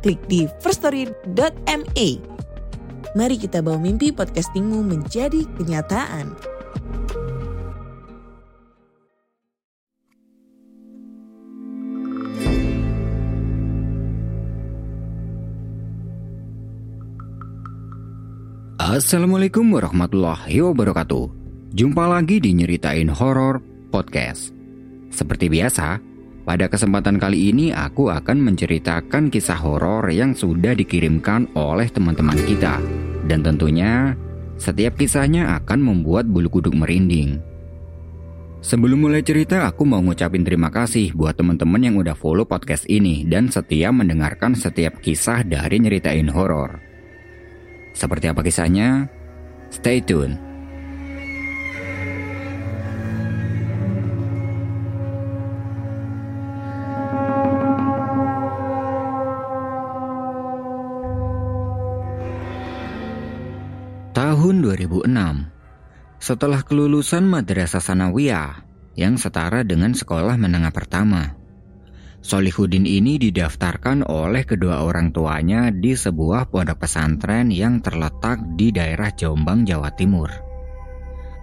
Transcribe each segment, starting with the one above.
klik di firststory.me. Mari kita bawa mimpi podcastingmu menjadi kenyataan. Assalamualaikum warahmatullahi wabarakatuh. Jumpa lagi di Nyeritain Horor Podcast. Seperti biasa, pada kesempatan kali ini aku akan menceritakan kisah horor yang sudah dikirimkan oleh teman-teman kita. Dan tentunya, setiap kisahnya akan membuat bulu kuduk merinding. Sebelum mulai cerita, aku mau ngucapin terima kasih buat teman-teman yang udah follow podcast ini dan setia mendengarkan setiap kisah dari Nyeritain Horor. Seperti apa kisahnya? Stay tune. Tahun 2006, setelah kelulusan Madrasah Sanawiyah yang setara dengan sekolah menengah pertama, Solihuddin ini didaftarkan oleh kedua orang tuanya di sebuah pondok pesantren yang terletak di daerah Jombang, Jawa Timur.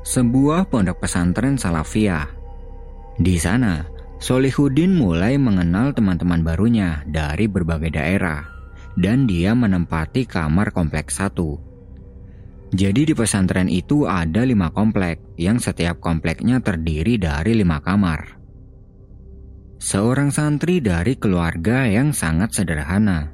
Sebuah pondok pesantren Salafiyah. Di sana, Solihuddin mulai mengenal teman-teman barunya dari berbagai daerah, dan dia menempati kamar kompleks satu. Jadi di pesantren itu ada lima komplek, yang setiap kompleknya terdiri dari lima kamar. Seorang santri dari keluarga yang sangat sederhana.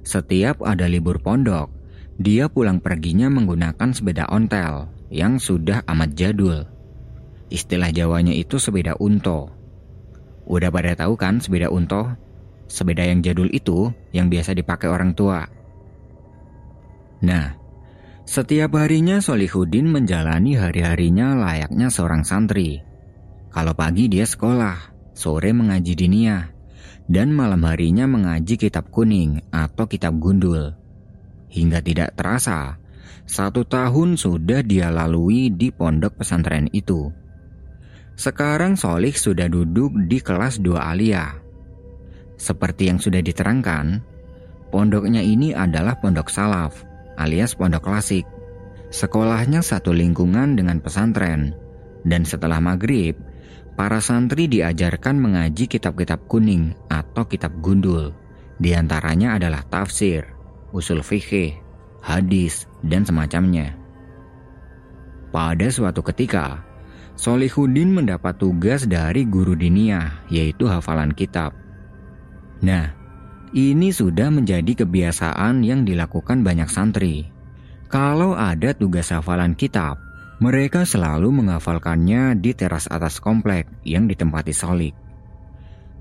Setiap ada libur pondok, dia pulang perginya menggunakan sepeda ontel yang sudah amat jadul. Istilah Jawanya itu sepeda unto. Udah pada tahu kan sepeda unto? Sepeda yang jadul itu yang biasa dipakai orang tua. Nah, setiap harinya Solihuddin menjalani hari-harinya layaknya seorang santri. Kalau pagi dia sekolah, sore mengaji diniyah, dan malam harinya mengaji kitab kuning atau kitab gundul. Hingga tidak terasa, satu tahun sudah dia lalui di pondok pesantren itu. Sekarang Solih sudah duduk di kelas 2 alia. Seperti yang sudah diterangkan, pondoknya ini adalah pondok salaf alias pondok klasik. Sekolahnya satu lingkungan dengan pesantren, dan setelah maghrib, para santri diajarkan mengaji kitab-kitab kuning atau kitab gundul. Di antaranya adalah tafsir, usul fikih, hadis, dan semacamnya. Pada suatu ketika, Solihuddin mendapat tugas dari guru diniyah, yaitu hafalan kitab. Nah, ini sudah menjadi kebiasaan yang dilakukan banyak santri. Kalau ada tugas hafalan kitab, mereka selalu menghafalkannya di teras atas komplek yang ditempati Solik.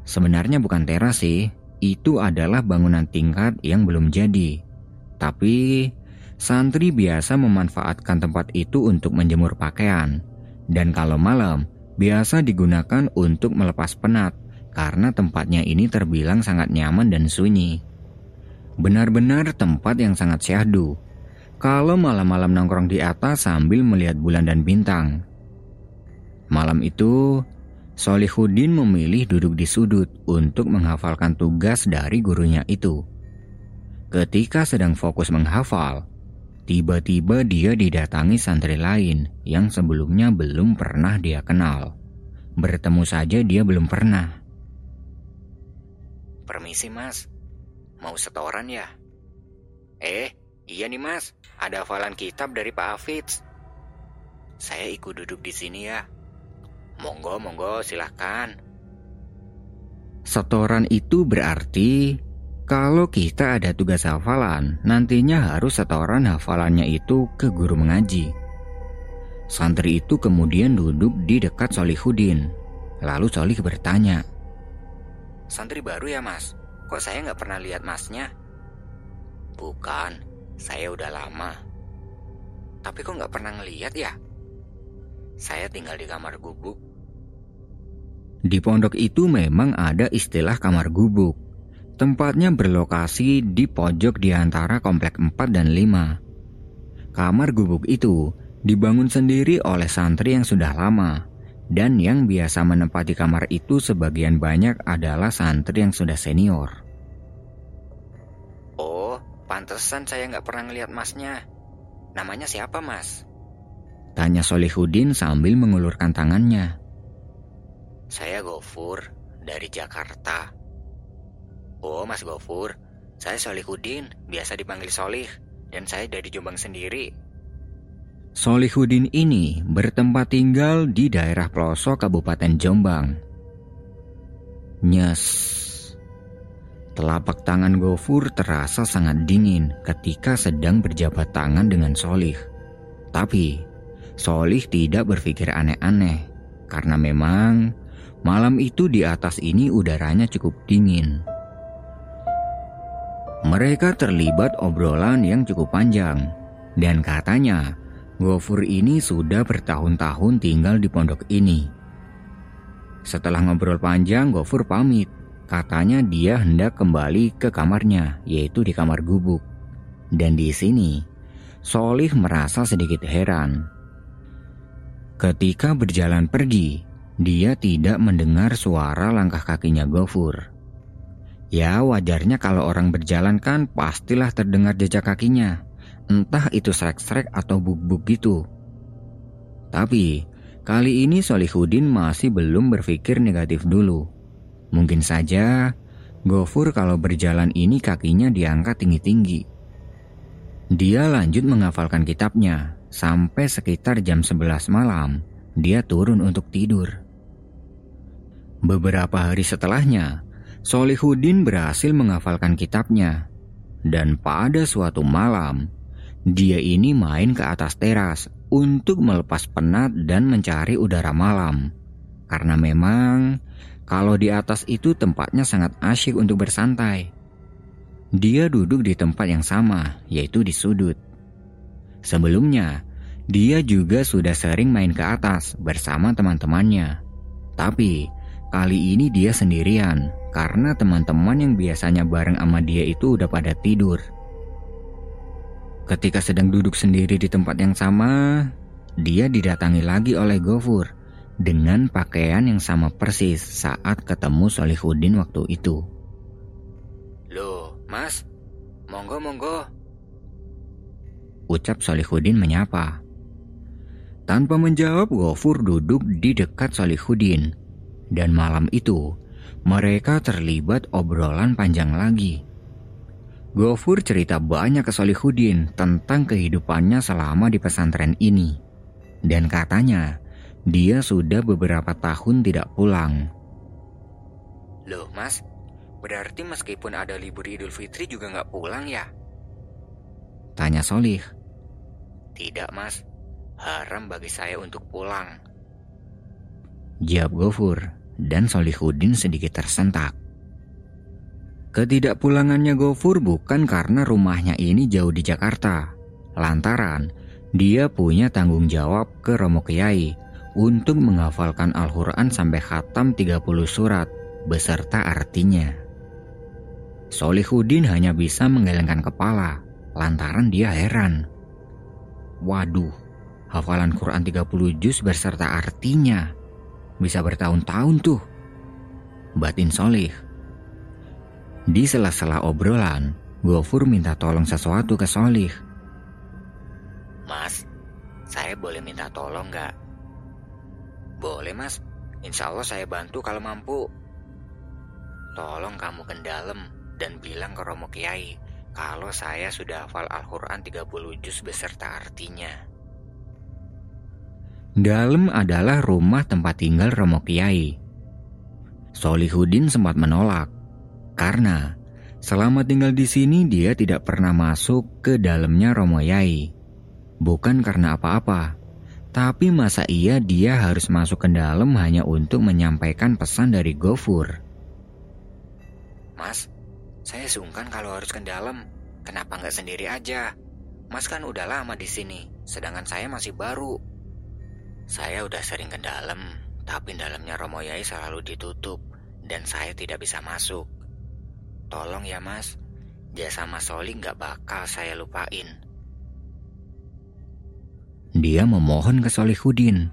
Sebenarnya bukan teras sih, itu adalah bangunan tingkat yang belum jadi. Tapi, santri biasa memanfaatkan tempat itu untuk menjemur pakaian. Dan kalau malam, biasa digunakan untuk melepas penat karena tempatnya ini terbilang sangat nyaman dan sunyi. Benar-benar tempat yang sangat syahdu kalau malam-malam nongkrong di atas sambil melihat bulan dan bintang. Malam itu, Solihuddin memilih duduk di sudut untuk menghafalkan tugas dari gurunya itu. Ketika sedang fokus menghafal, tiba-tiba dia didatangi santri lain yang sebelumnya belum pernah dia kenal. Bertemu saja dia belum pernah. Permisi mas, mau setoran ya? Eh, iya nih mas, ada hafalan kitab dari Pak Hafiz. Saya ikut duduk di sini ya. Monggo, monggo, silahkan. Setoran itu berarti kalau kita ada tugas hafalan, nantinya harus setoran hafalannya itu ke guru mengaji. Santri itu kemudian duduk di dekat Solihuddin. Lalu Solih bertanya, Santri baru ya mas? Kok saya nggak pernah lihat masnya? Bukan, saya udah lama. Tapi kok nggak pernah ngeliat ya? Saya tinggal di kamar gubuk. Di pondok itu memang ada istilah kamar gubuk. Tempatnya berlokasi di pojok di antara komplek 4 dan 5. Kamar gubuk itu dibangun sendiri oleh santri yang sudah lama dan yang biasa menempati kamar itu sebagian banyak adalah santri yang sudah senior. Oh, pantesan saya nggak pernah ngeliat masnya. Namanya siapa mas? Tanya Solihudin sambil mengulurkan tangannya. Saya Gofur dari Jakarta. Oh mas Gofur, saya Solihudin, biasa dipanggil Solih. Dan saya dari Jombang sendiri. Solihudin ini bertempat tinggal di daerah pelosok Kabupaten Jombang. Nyes. Telapak tangan Gofur terasa sangat dingin ketika sedang berjabat tangan dengan Solih. Tapi, Solih tidak berpikir aneh-aneh karena memang malam itu di atas ini udaranya cukup dingin. Mereka terlibat obrolan yang cukup panjang dan katanya Gofur ini sudah bertahun-tahun tinggal di pondok ini. Setelah ngobrol panjang, Gofur pamit Katanya dia hendak kembali ke kamarnya, yaitu di kamar gubuk. Dan di sini, Solih merasa sedikit heran. Ketika berjalan pergi, dia tidak mendengar suara langkah kakinya Gofur. Ya wajarnya kalau orang berjalan kan pastilah terdengar jejak kakinya. Entah itu srek-srek atau buk-buk gitu. Tapi kali ini Solihudin masih belum berpikir negatif dulu. Mungkin saja Gofur kalau berjalan ini kakinya diangkat tinggi-tinggi. Dia lanjut menghafalkan kitabnya sampai sekitar jam 11 malam. Dia turun untuk tidur. Beberapa hari setelahnya, Solihudin berhasil menghafalkan kitabnya. Dan pada suatu malam, dia ini main ke atas teras untuk melepas penat dan mencari udara malam. Karena memang kalau di atas itu tempatnya sangat asyik untuk bersantai. Dia duduk di tempat yang sama, yaitu di sudut. Sebelumnya, dia juga sudah sering main ke atas bersama teman-temannya. Tapi, kali ini dia sendirian karena teman-teman yang biasanya bareng sama dia itu udah pada tidur. Ketika sedang duduk sendiri di tempat yang sama, dia didatangi lagi oleh Gofur dengan pakaian yang sama persis saat ketemu Solihudin waktu itu. Loh, mas, monggo monggo. Ucap Solihudin menyapa. Tanpa menjawab, Gofur duduk di dekat Solihudin. Dan malam itu, mereka terlibat obrolan panjang lagi. Gofur cerita banyak ke Solihudin tentang kehidupannya selama di pesantren ini. Dan katanya, dia sudah beberapa tahun tidak pulang. Loh mas, berarti meskipun ada libur Idul Fitri juga nggak pulang ya? Tanya Solih. Tidak mas, haram bagi saya untuk pulang. Jawab Gofur dan Solihudin sedikit tersentak. Ketidakpulangannya Gofur bukan karena rumahnya ini jauh di Jakarta. Lantaran dia punya tanggung jawab ke Romo Kiai untuk menghafalkan Al-Quran sampai khatam 30 surat beserta artinya. Solihudin hanya bisa menggelengkan kepala lantaran dia heran. Waduh, hafalan Quran 30 juz beserta artinya bisa bertahun-tahun tuh. Batin Solih. Di sela-sela obrolan, Gofur minta tolong sesuatu ke Solih. Mas, saya boleh minta tolong gak? Boleh mas, insya Allah saya bantu kalau mampu. Tolong kamu ke dalam dan bilang ke Romo Kiai kalau saya sudah hafal Al-Quran 30 juz beserta artinya. Dalem adalah rumah tempat tinggal Romo Kiai. Solihudin sempat menolak karena selama tinggal di sini dia tidak pernah masuk ke dalamnya Romo Yai. Bukan karena apa-apa, tapi masa iya dia harus masuk ke dalam hanya untuk menyampaikan pesan dari Gofur? Mas, saya sungkan kalau harus ke dalam. kenapa nggak sendiri aja? Mas kan udah lama di sini, sedangkan saya masih baru. Saya udah sering ke dalam, tapi dalamnya Romo Yai selalu ditutup dan saya tidak bisa masuk. Tolong ya mas, jasa Mas Soli nggak bakal saya lupain. Dia memohon ke Solihudin,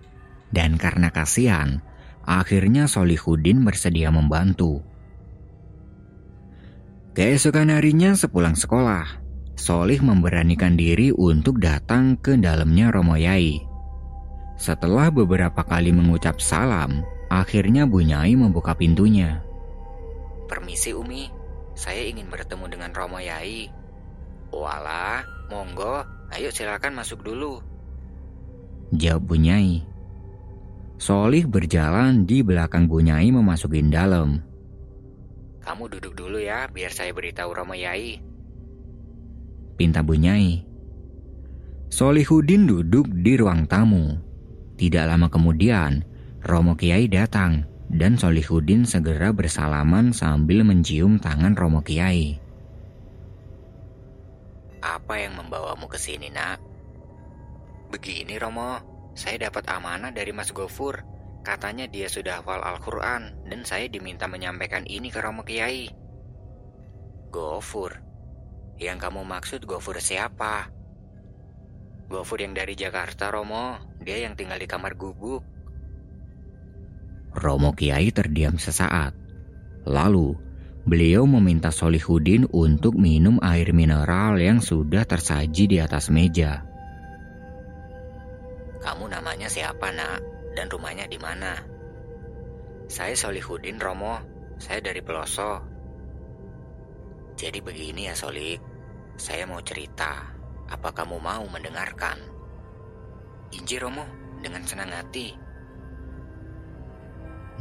dan karena kasihan, akhirnya Solihudin bersedia membantu. Keesokan harinya sepulang sekolah, Solih memberanikan diri untuk datang ke dalamnya Romo Yai. Setelah beberapa kali mengucap salam, akhirnya Bu Nyai membuka pintunya. Permisi Umi, saya ingin bertemu dengan Romo Yai. Walah, monggo, ayo silakan masuk dulu. Jawab Bu Nyai. Solih berjalan di belakang Bu Nyai memasukin dalam. Kamu duduk dulu ya, biar saya beritahu Romo Yai pinta Bunyai. Solihudin duduk di ruang tamu. Tidak lama kemudian, Romo Kiai datang dan Solihudin segera bersalaman sambil mencium tangan Romo Kiai. Apa yang membawamu ke sini, nak? Begini, Romo. Saya dapat amanah dari Mas Gofur. Katanya dia sudah hafal Al-Quran dan saya diminta menyampaikan ini ke Romo Kiai. Gofur, yang kamu maksud Gofur siapa? Gofur yang dari Jakarta, Romo. Dia yang tinggal di kamar gubuk. Romo Kiai terdiam sesaat. Lalu, beliau meminta Solihudin untuk minum air mineral yang sudah tersaji di atas meja. Kamu namanya siapa, nak? Dan rumahnya di mana? Saya Solihudin, Romo. Saya dari Peloso. Jadi begini ya, Solik. Saya mau cerita. Apa kamu mau mendengarkan? Inji Romo dengan senang hati.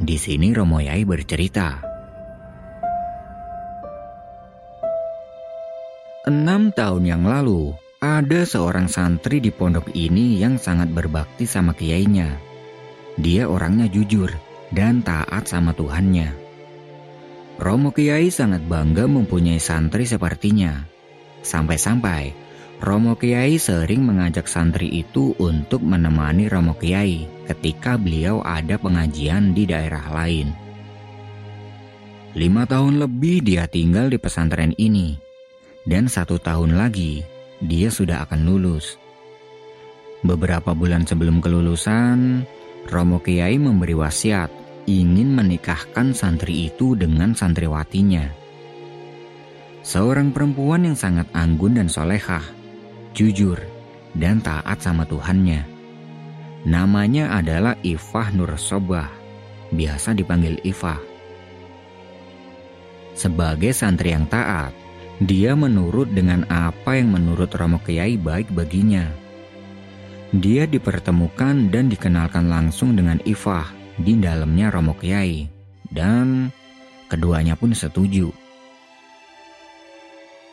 Di sini Romo Yai bercerita. Enam tahun yang lalu, ada seorang santri di pondok ini yang sangat berbakti sama kiainya. Dia orangnya jujur dan taat sama Tuhannya. Romo Kiai sangat bangga mempunyai santri sepertinya. Sampai-sampai Romo Kiai sering mengajak santri itu untuk menemani Romo Kiai ketika beliau ada pengajian di daerah lain. Lima tahun lebih dia tinggal di pesantren ini, dan satu tahun lagi dia sudah akan lulus. Beberapa bulan sebelum kelulusan, Romo Kiai memberi wasiat ingin menikahkan santri itu dengan santriwatinya. Seorang perempuan yang sangat anggun dan solehah, jujur, dan taat sama Tuhannya. Namanya adalah Ifah Nur Sobah, biasa dipanggil Ifah. Sebagai santri yang taat, dia menurut dengan apa yang menurut Romo Kiai baik baginya. Dia dipertemukan dan dikenalkan langsung dengan Ifah di dalamnya Romo Kiai, dan keduanya pun setuju.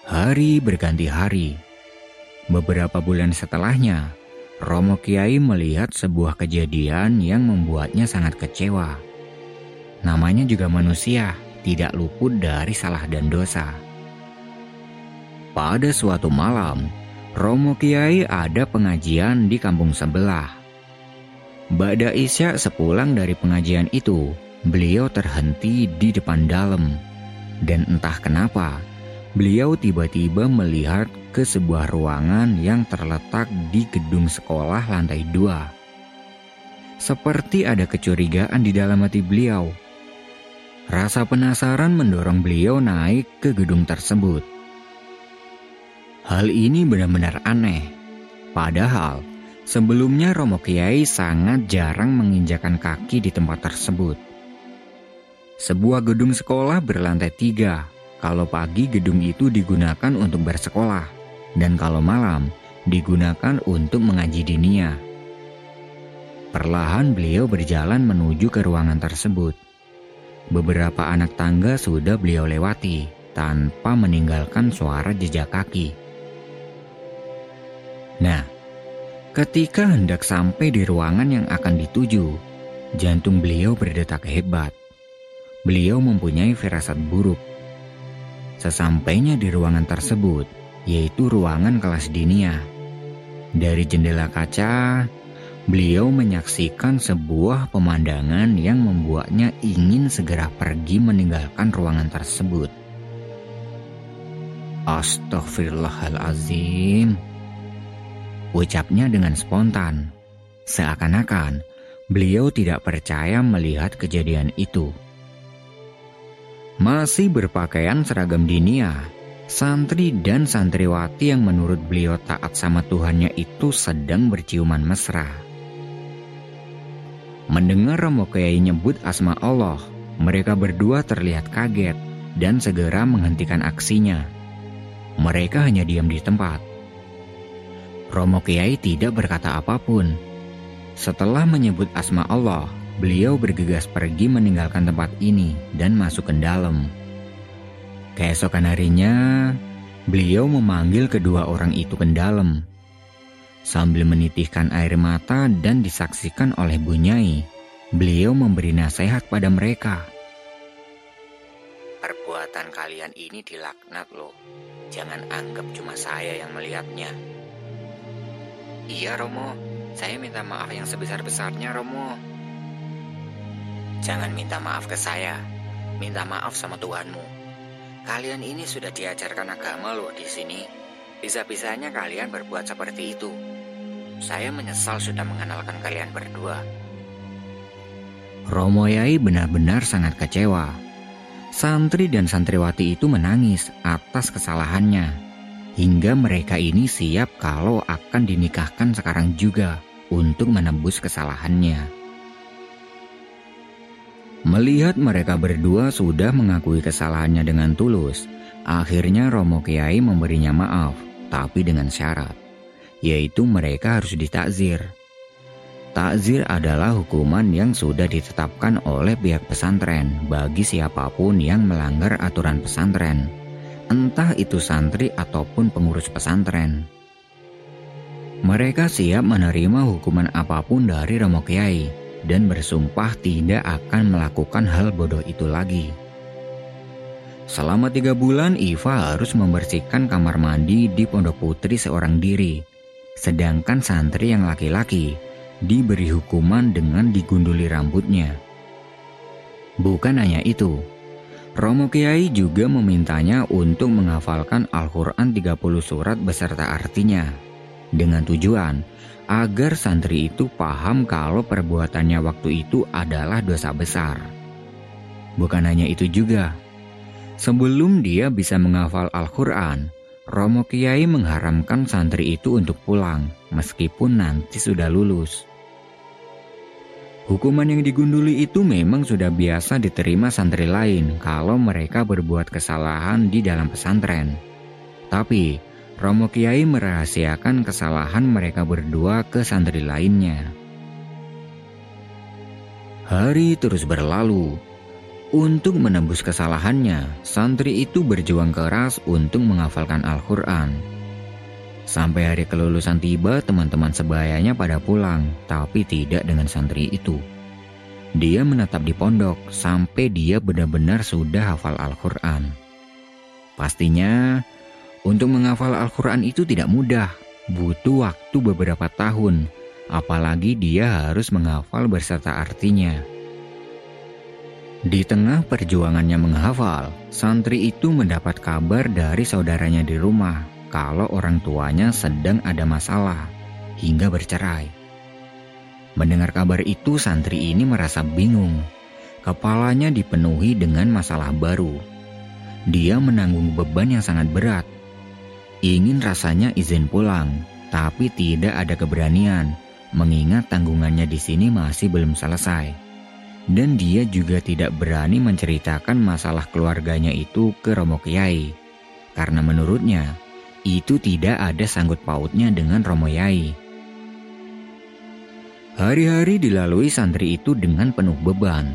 Hari berganti hari. Beberapa bulan setelahnya, Romo Kiai melihat sebuah kejadian yang membuatnya sangat kecewa. Namanya juga manusia, tidak luput dari salah dan dosa. Pada suatu malam, Romo Kiai ada pengajian di kampung sebelah. Bada Isya sepulang dari pengajian itu, beliau terhenti di depan dalam. Dan entah kenapa, beliau tiba-tiba melihat ke sebuah ruangan yang terletak di gedung sekolah lantai dua. Seperti ada kecurigaan di dalam hati beliau. Rasa penasaran mendorong beliau naik ke gedung tersebut. Hal ini benar-benar aneh. Padahal, sebelumnya Romo Kiai sangat jarang menginjakan kaki di tempat tersebut. Sebuah gedung sekolah berlantai tiga kalau pagi gedung itu digunakan untuk bersekolah, dan kalau malam digunakan untuk mengaji dinia. Perlahan beliau berjalan menuju ke ruangan tersebut. Beberapa anak tangga sudah beliau lewati tanpa meninggalkan suara jejak kaki. Nah, ketika hendak sampai di ruangan yang akan dituju, jantung beliau berdetak hebat. Beliau mempunyai firasat buruk Sesampainya di ruangan tersebut, yaitu ruangan kelas dinia. Dari jendela kaca, beliau menyaksikan sebuah pemandangan yang membuatnya ingin segera pergi meninggalkan ruangan tersebut. Astaghfirullahalazim. Ucapnya dengan spontan, seakan-akan beliau tidak percaya melihat kejadian itu. Masih berpakaian seragam dinia, santri dan santriwati yang menurut beliau taat sama Tuhannya itu sedang berciuman mesra. Mendengar Romo Kiai nyebut asma Allah, mereka berdua terlihat kaget dan segera menghentikan aksinya. Mereka hanya diam di tempat. Romo Kiai tidak berkata apa pun. Setelah menyebut asma Allah, beliau bergegas pergi meninggalkan tempat ini dan masuk ke dalam. Keesokan harinya, beliau memanggil kedua orang itu ke dalam. Sambil menitihkan air mata dan disaksikan oleh Bunyai, beliau memberi nasihat pada mereka. Perbuatan kalian ini dilaknat loh. Jangan anggap cuma saya yang melihatnya. Iya Romo, saya minta maaf yang sebesar-besarnya Romo. Jangan minta maaf ke saya, minta maaf sama Tuhanmu. Kalian ini sudah diajarkan agama loh di sini. Bisa-bisanya kalian berbuat seperti itu. Saya menyesal sudah mengenalkan kalian berdua. Romo Yai benar-benar sangat kecewa Santri dan santriwati itu menangis atas kesalahannya, hingga mereka ini siap kalau akan dinikahkan sekarang juga untuk menembus kesalahannya. Melihat mereka berdua sudah mengakui kesalahannya dengan tulus, akhirnya Romo Kiai memberinya maaf, tapi dengan syarat, yaitu mereka harus ditakzir Takzir adalah hukuman yang sudah ditetapkan oleh pihak pesantren bagi siapa pun yang melanggar aturan pesantren, entah itu santri ataupun pengurus pesantren. Mereka siap menerima hukuman apa pun dari Romo Kiai dan bersumpah tidak akan melakukan hal bodoh itu lagi. Selama tiga bulan, Iva harus membersihkan kamar mandi di pondok putri seorang diri, sedangkan santri yang laki-laki diberi hukuman dengan digunduli rambutnya. Bukan hanya itu, Romo Kiai juga memintanya untuk menghafalkan Al-Quran 30 surat beserta artinya, dengan tujuan agar santri itu paham kalau perbuatannya waktu itu adalah dosa besar. Bukan hanya itu juga, sebelum dia bisa menghafal Al-Quran, Romo Kiai mengharamkan santri itu untuk pulang, meskipun nanti sudah lulus. Hukuman yang digunduli itu memang sudah biasa diterima santri lain kalau mereka berbuat kesalahan di dalam pesantren. Tapi, Romo Kiai merahasiakan kesalahan mereka berdua ke santri lainnya. Hari terus berlalu. Untuk menembus kesalahannya, santri itu berjuang keras untuk menghafalkan Al-Quran. Sampai hari kelulusan tiba, teman-teman sebayanya pada pulang, tapi tidak dengan santri itu. Dia menetap di pondok sampai dia benar-benar sudah hafal Al-Quran. Pastinya, untuk menghafal Al-Quran itu tidak mudah, butuh waktu beberapa tahun, apalagi dia harus menghafal berserta artinya. Di tengah perjuangannya menghafal, santri itu mendapat kabar dari saudaranya di rumah kalau orang tuanya sedang ada masalah hingga bercerai. Mendengar kabar itu, santri ini merasa bingung. Kepalanya dipenuhi dengan masalah baru. Dia menanggung beban yang sangat berat. Ingin rasanya izin pulang, tapi tidak ada keberanian, mengingat tanggungannya di sini masih belum selesai. Dan dia juga tidak berani menceritakan masalah keluarganya itu ke Romo Kiai, karena menurutnya itu tidak ada sanggut pautnya dengan Romo Yai. Hari-hari dilalui santri itu dengan penuh beban,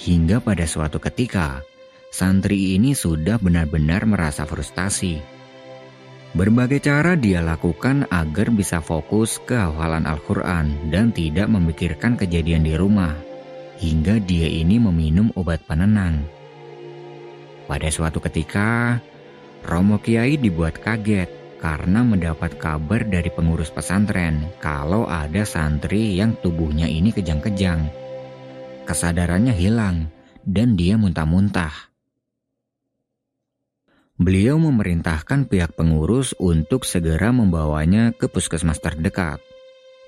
hingga pada suatu ketika, santri ini sudah benar-benar merasa frustasi. Berbagai cara dia lakukan agar bisa fokus ke hafalan Al-Quran dan tidak memikirkan kejadian di rumah, hingga dia ini meminum obat penenang. Pada suatu ketika, Romo Kiai dibuat kaget karena mendapat kabar dari pengurus pesantren kalau ada santri yang tubuhnya ini kejang-kejang. Kesadarannya hilang dan dia muntah-muntah. Beliau memerintahkan pihak pengurus untuk segera membawanya ke puskesmas terdekat.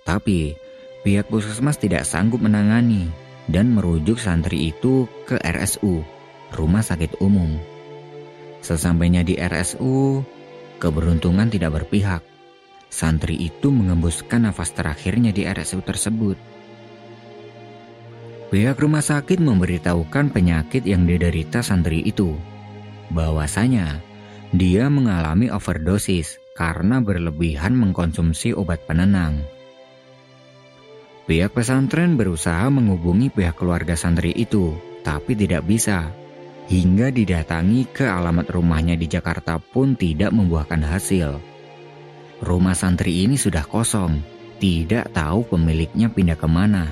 Tapi, pihak puskesmas tidak sanggup menangani dan merujuk santri itu ke RSU, Rumah Sakit Umum. Sesampainya di RSU, keberuntungan tidak berpihak. Santri itu mengembuskan nafas terakhirnya di RSU tersebut. Pihak rumah sakit memberitahukan penyakit yang diderita santri itu bahwasanya dia mengalami overdosis karena berlebihan mengkonsumsi obat penenang. Pihak pesantren berusaha menghubungi pihak keluarga santri itu, tapi tidak bisa. Hingga didatangi ke alamat rumahnya di Jakarta pun tidak membuahkan hasil. Rumah santri ini sudah kosong, tidak tahu pemiliknya pindah ke mana.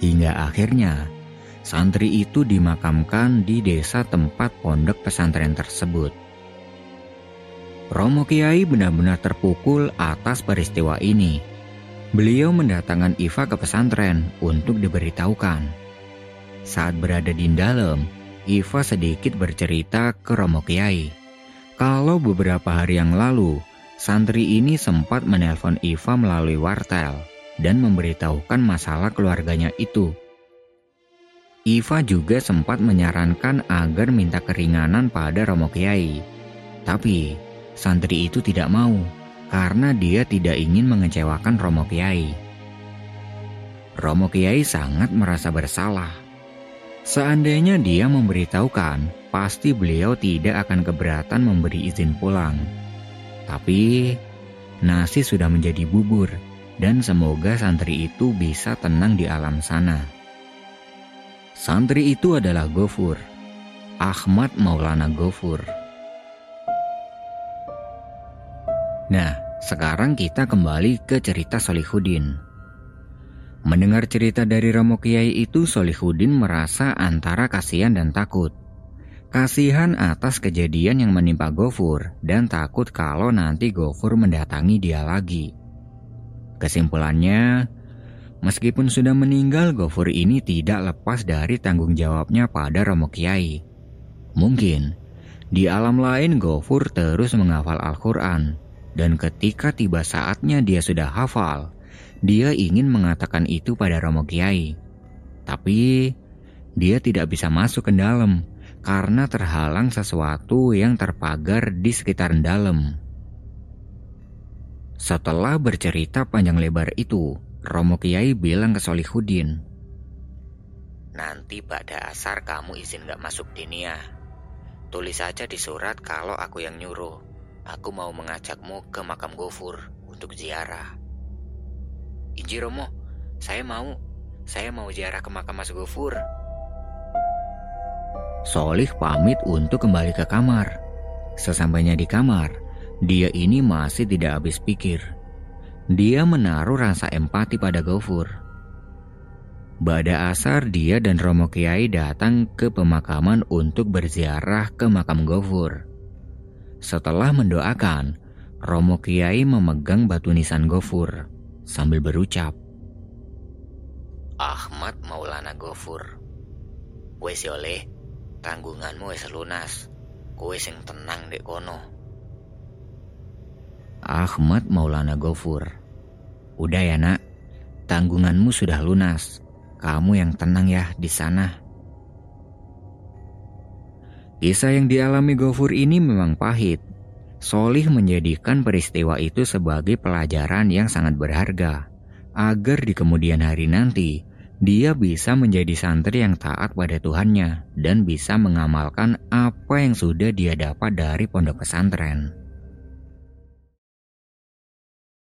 Hingga akhirnya santri itu dimakamkan di desa tempat pondok pesantren tersebut. Romo Kiai benar-benar terpukul atas peristiwa ini. Beliau mendatangkan Iva ke pesantren untuk diberitahukan. Saat berada di dalam, Iva sedikit bercerita ke Romo Kiai. Kalau beberapa hari yang lalu, santri ini sempat menelpon Iva melalui wartel dan memberitahukan masalah keluarganya itu Iva juga sempat menyarankan agar minta keringanan pada Romo Kiai. Tapi, santri itu tidak mau karena dia tidak ingin mengecewakan Romo Kiai. Romo Kiai sangat merasa bersalah. Seandainya dia memberitahukan, pasti beliau tidak akan keberatan memberi izin pulang. Tapi, nasi sudah menjadi bubur dan semoga santri itu bisa tenang di alam sana. Santri itu adalah Gofur, Ahmad Maulana Gofur. Nah, sekarang kita kembali ke cerita Solihuddin. Mendengar cerita dari Romo Kiai itu, Solihuddin merasa antara kasihan dan takut. Kasihan atas kejadian yang menimpa Gofur dan takut kalau nanti Gofur mendatangi dia lagi. Kesimpulannya, Meskipun sudah meninggal, Gofur ini tidak lepas dari tanggung jawabnya pada Romo Kiai. Mungkin di alam lain Gofur terus menghafal Al-Quran, dan ketika tiba saatnya dia sudah hafal, dia ingin mengatakan itu pada Romo Kiai. Tapi dia tidak bisa masuk ke dalam karena terhalang sesuatu yang terpagar di sekitar dalam. Setelah bercerita panjang lebar itu, Romo Kiai bilang ke Solihuddin, Nanti pada asar kamu izin gak masuk dinia. Tulis saja di surat kalau aku yang nyuruh. Aku mau mengajakmu ke makam Gofur untuk ziarah. Inji Romo, saya mau. Saya mau ziarah ke makam Mas Gofur. Solih pamit untuk kembali ke kamar. Sesampainya di kamar, dia ini masih tidak habis pikir. Dia menaruh rasa empati pada Gofur. Pada asar dia dan Romo Kiai datang ke pemakaman untuk berziarah ke makam Gofur. Setelah mendoakan, Romo Kiai memegang batu nisan Gofur sambil berucap, Ahmad Maulana Gofur, wes oleh tanggunganmu wes lunas, kue sing tenang dek kono. Ahmad Maulana Gofur. Udah ya nak, tanggunganmu sudah lunas. Kamu yang tenang ya di sana. Kisah yang dialami Gofur ini memang pahit. Solih menjadikan peristiwa itu sebagai pelajaran yang sangat berharga, agar di kemudian hari nanti dia bisa menjadi santri yang taat pada Tuhannya dan bisa mengamalkan apa yang sudah dia dapat dari pondok pesantren.